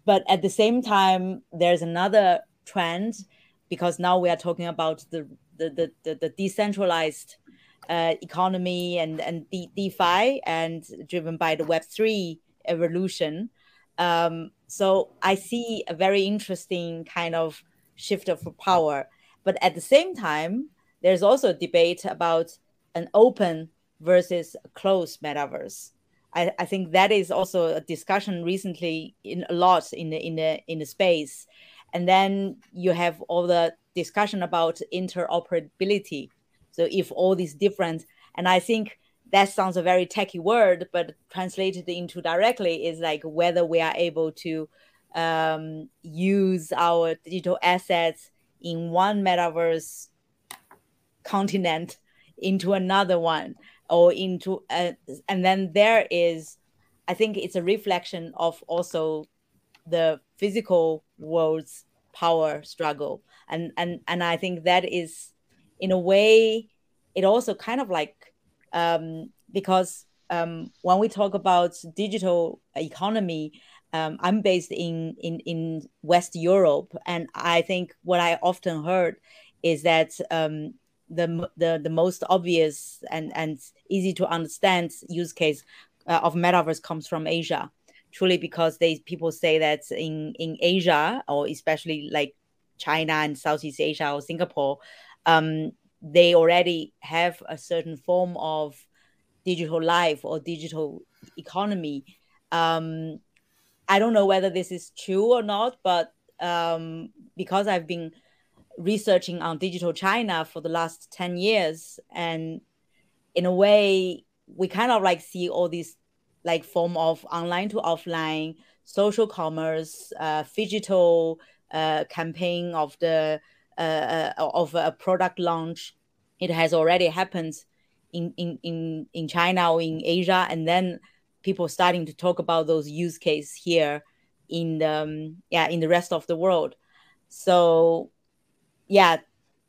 but at the same time, there's another trend because now we are talking about the the the, the, the decentralized uh, economy and and De- DeFi and driven by the Web three evolution. Um, so I see a very interesting kind of shift of power. But at the same time, there's also a debate about an open versus closed metaverse. I, I think that is also a discussion recently in a lot in the in the in the space. And then you have all the discussion about interoperability. So if all these different, and I think that sounds a very techy word, but translated into directly is like whether we are able to um, use our digital assets in one metaverse continent into another one or into uh, and then there is i think it's a reflection of also the physical world's power struggle. And and and i think that is in a way it also kind of like um, because um, when we talk about digital economy um, i'm based in in in west europe. And i think what i often heard is that um, the the the most obvious and and easy to understand use case uh, of metaverse comes from Asia. Truly, because they people say that in in Asia or especially like China and Southeast Asia or Singapore, um, they already have a certain form of digital life or digital economy. Um, I don't know whether this is true or not, but um, because I've been researching on digital China for the last 10 years. And in a way, we kind of like see all these like form of online to offline, social commerce, uh, digital uh, campaign of the uh, uh, of a product launch. It has already happened in, in, in, in China or in Asia. And then people starting to talk about those use case here in the, um, yeah, in the rest of the world. So yeah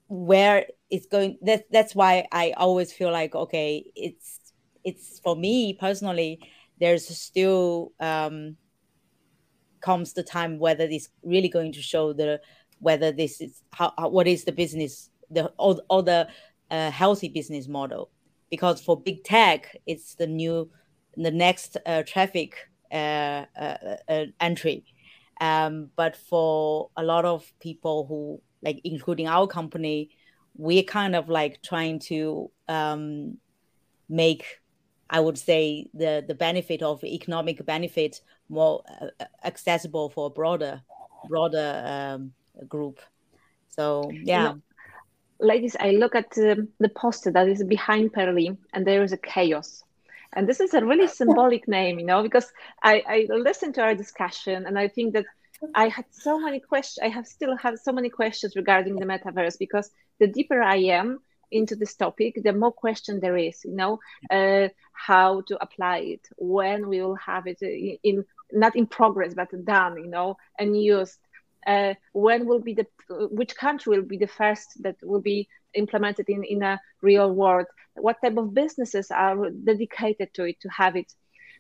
where it's going that that's why i always feel like okay it's it's for me personally there's still um comes the time whether this really going to show the whether this is how, how what is the business the or, or the uh, healthy business model. Because for big tech it's the new the next uh, traffic uh, uh, uh entry. Um, but for a lot of people who like including our company, we're kind of like trying to um, make, I would say, the the benefit of economic benefit more uh, accessible for a broader broader um, group. So yeah. Ladies, I look at the, the poster that is behind Pearly, and there is a chaos. And this is a really symbolic name, you know, because I, I listened to our discussion and I think that I had so many questions. I have still have so many questions regarding the metaverse because the deeper I am into this topic, the more question there is. You know, uh, how to apply it, when we will have it in, in not in progress but done. You know, and used. Uh, when will be the which country will be the first that will be implemented in in a real world? What type of businesses are dedicated to it to have it?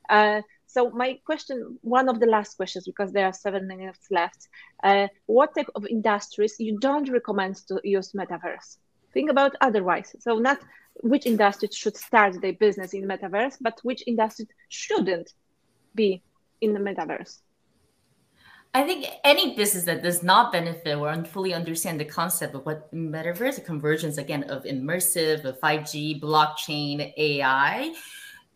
Uh, so my question, one of the last questions, because there are seven minutes left, uh, what type of industries you don't recommend to use metaverse? Think about otherwise. So not which industry should start their business in metaverse, but which industry shouldn't be in the metaverse. I think any business that does not benefit or fully understand the concept of what metaverse, convergence again of immersive, of 5G, blockchain, AI,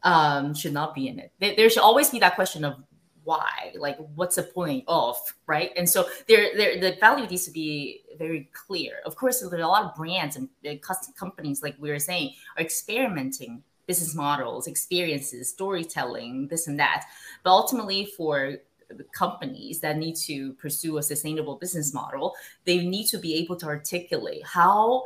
um, should not be in it. There, should always be that question of why, like what's the point of, right? And so there, there, the value needs to be very clear. Of course, there are a lot of brands and custom companies, like we were saying, are experimenting business models, experiences, storytelling, this and that. But ultimately, for companies that need to pursue a sustainable business model, they need to be able to articulate how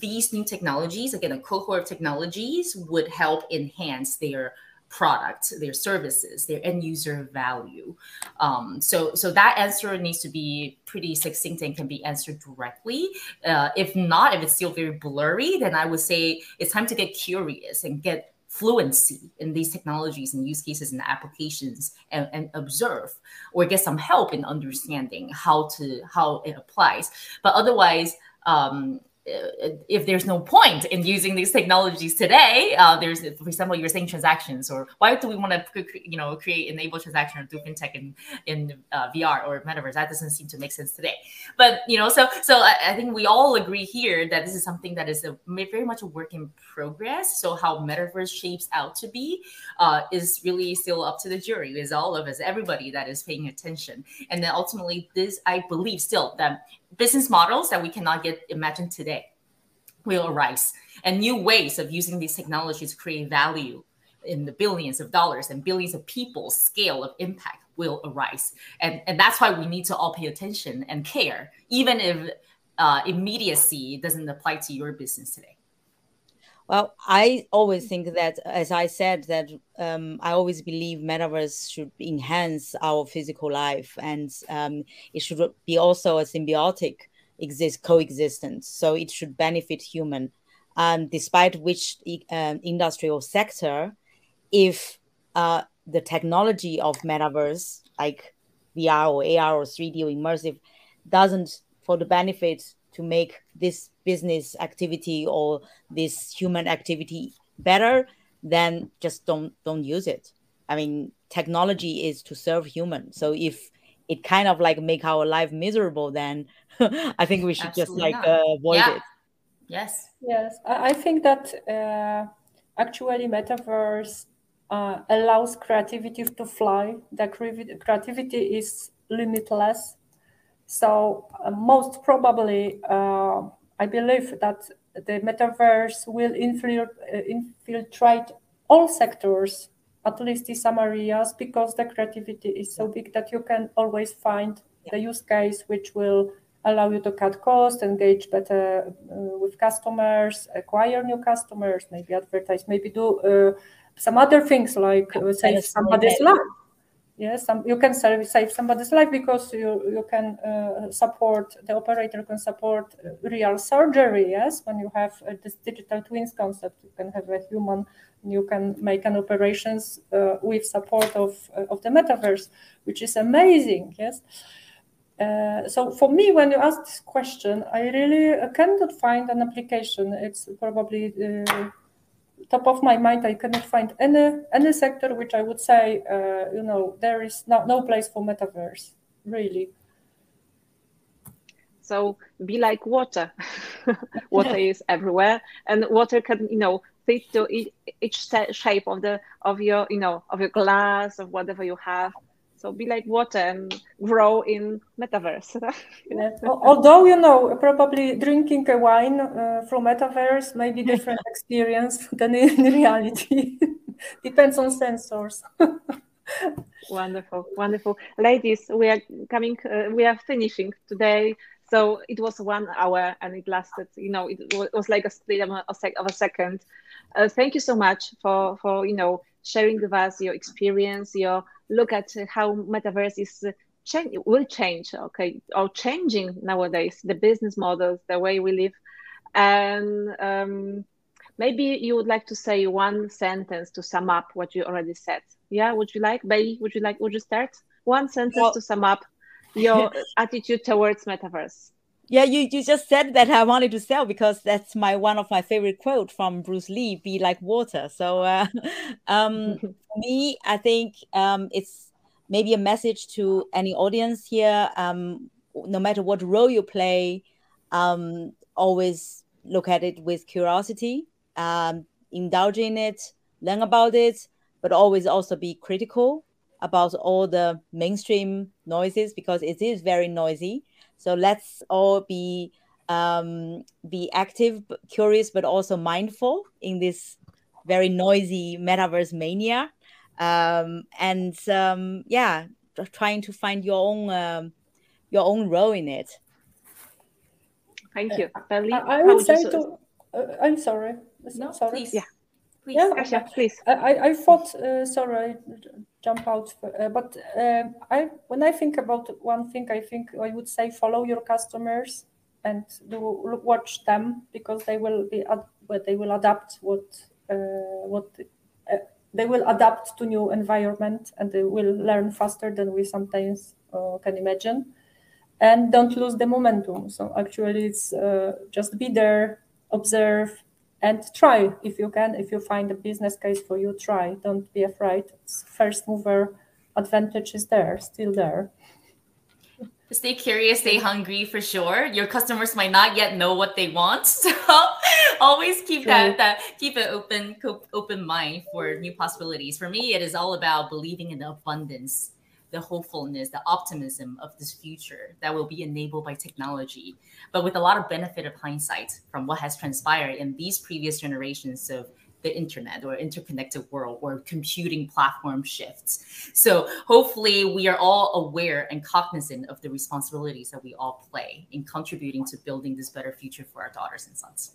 these new technologies, again, a cohort of technologies would help enhance their product, their services, their end user value. Um, so, so that answer needs to be pretty succinct and can be answered directly. Uh, if not, if it's still very blurry, then I would say it's time to get curious and get fluency in these technologies and use cases and applications and, and observe or get some help in understanding how to how it applies. But otherwise, um, if there's no point in using these technologies today, uh, there's, for example, you're saying transactions, or why do we want to, you know, create enable transaction do fintech in in uh, VR or metaverse? That doesn't seem to make sense today. But you know, so so I, I, think we all agree here that this is something that is a, very much a work in progress. So how metaverse shapes out to be uh, is really still up to the jury. Is all of us, everybody that is paying attention, and then ultimately, this I believe still that business models that we cannot get imagine today. Will arise and new ways of using these technologies to create value in the billions of dollars and billions of people scale of impact will arise and and that's why we need to all pay attention and care even if uh, immediacy doesn't apply to your business today well i always think that as i said that um, i always believe metaverse should enhance our physical life and um, it should be also a symbiotic exist coexistence. So it should benefit human, and despite which uh, sector, if uh, the technology of metaverse like VR or AR or 3D or immersive doesn't for the benefit to make this business activity or this human activity better, then just don't don't use it. I mean, technology is to serve human. So if it kind of like make our life miserable, then I think we should Absolutely just like uh, avoid yeah. it. Yes. Yes, I think that uh, actually metaverse uh, allows creativity to fly. The creativity is limitless. So uh, most probably, uh, I believe that the metaverse will uh, infiltrate all sectors at least in some areas because the creativity is so big that you can always find the use case which will allow you to cut costs, engage better uh, with customers, acquire new customers, maybe advertise, maybe do uh, some other things like uh, save somebody's life. Yes, some, you can save, save somebody's life because you you can uh, support the operator can support real surgery. Yes, when you have uh, this digital twins concept, you can have a human you can make an operations uh, with support of, uh, of the metaverse, which is amazing. Yes. Uh, so for me, when you ask this question, I really uh, cannot find an application. It's probably uh, top of my mind. I cannot find any any sector which I would say, uh, you know, there is no, no place for metaverse, really. So be like water. water is everywhere, and water can, you know, fit to each, shape of the of your you know of your glass of whatever you have so be like water and grow in metaverse. Although you know probably drinking a wine uh, from metaverse may be different experience than in reality. Depends on sensors. Wonderful wonderful. Ladies we are coming uh, we are finishing today. So it was one hour and it lasted, you know, it was like a split of a, of a second. Uh, thank you so much for, for, you know, sharing with us your experience, your look at how metaverse is uh, change will change, okay, or changing nowadays, the business models, the way we live. And um, maybe you would like to say one sentence to sum up what you already said. Yeah, would you like, Bei? Would you like, would you start? One sentence well, to sum up your attitude towards metaverse yeah you, you just said that i wanted to sell because that's my one of my favorite quote from bruce lee be like water so uh, um, for me i think um, it's maybe a message to any audience here um, no matter what role you play um, always look at it with curiosity um, indulge in it learn about it but always also be critical about all the mainstream noises because it is very noisy. So let's all be um, be active, curious, but also mindful in this very noisy metaverse mania. Um, and um, yeah, trying to find your own um, your own role in it. Thank you. I, I would say to. Uh, I'm sorry. No, sorry. Please. Yeah. Please. Yeah, Kasia, please. I, I thought, uh, sorry, jump out. Uh, but uh, I, when I think about one thing, I think I would say follow your customers and do watch them because they will be they will adapt what uh, what they will adapt to new environment and they will learn faster than we sometimes uh, can imagine. and don't lose the momentum. So actually, it's uh, just be there, observe, and try if you can. If you find a business case for you, try. Don't be afraid. It's first mover advantage is there, still there. Stay curious, stay hungry for sure. Your customers might not yet know what they want, so always keep that that keep an open open mind for new possibilities. For me, it is all about believing in the abundance the hopefulness, the optimism of this future that will be enabled by technology, but with a lot of benefit of hindsight from what has transpired in these previous generations of the internet or interconnected world or computing platform shifts. So hopefully we are all aware and cognizant of the responsibilities that we all play in contributing to building this better future for our daughters and sons.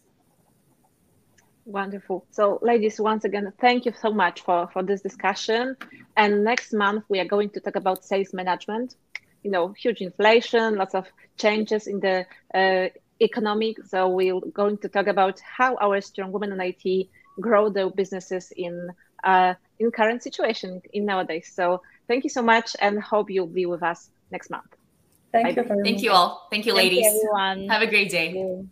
Wonderful. So, ladies, once again, thank you so much for, for this discussion. And next month, we are going to talk about sales management. You know, huge inflation, lots of changes in the uh, economy. So, we're going to talk about how our strong women in IT grow their businesses in uh, in current situation in nowadays. So, thank you so much, and hope you'll be with us next month. Thank Bye. you. Thank you all. Thank you, ladies. Thank you, everyone. Have a great day.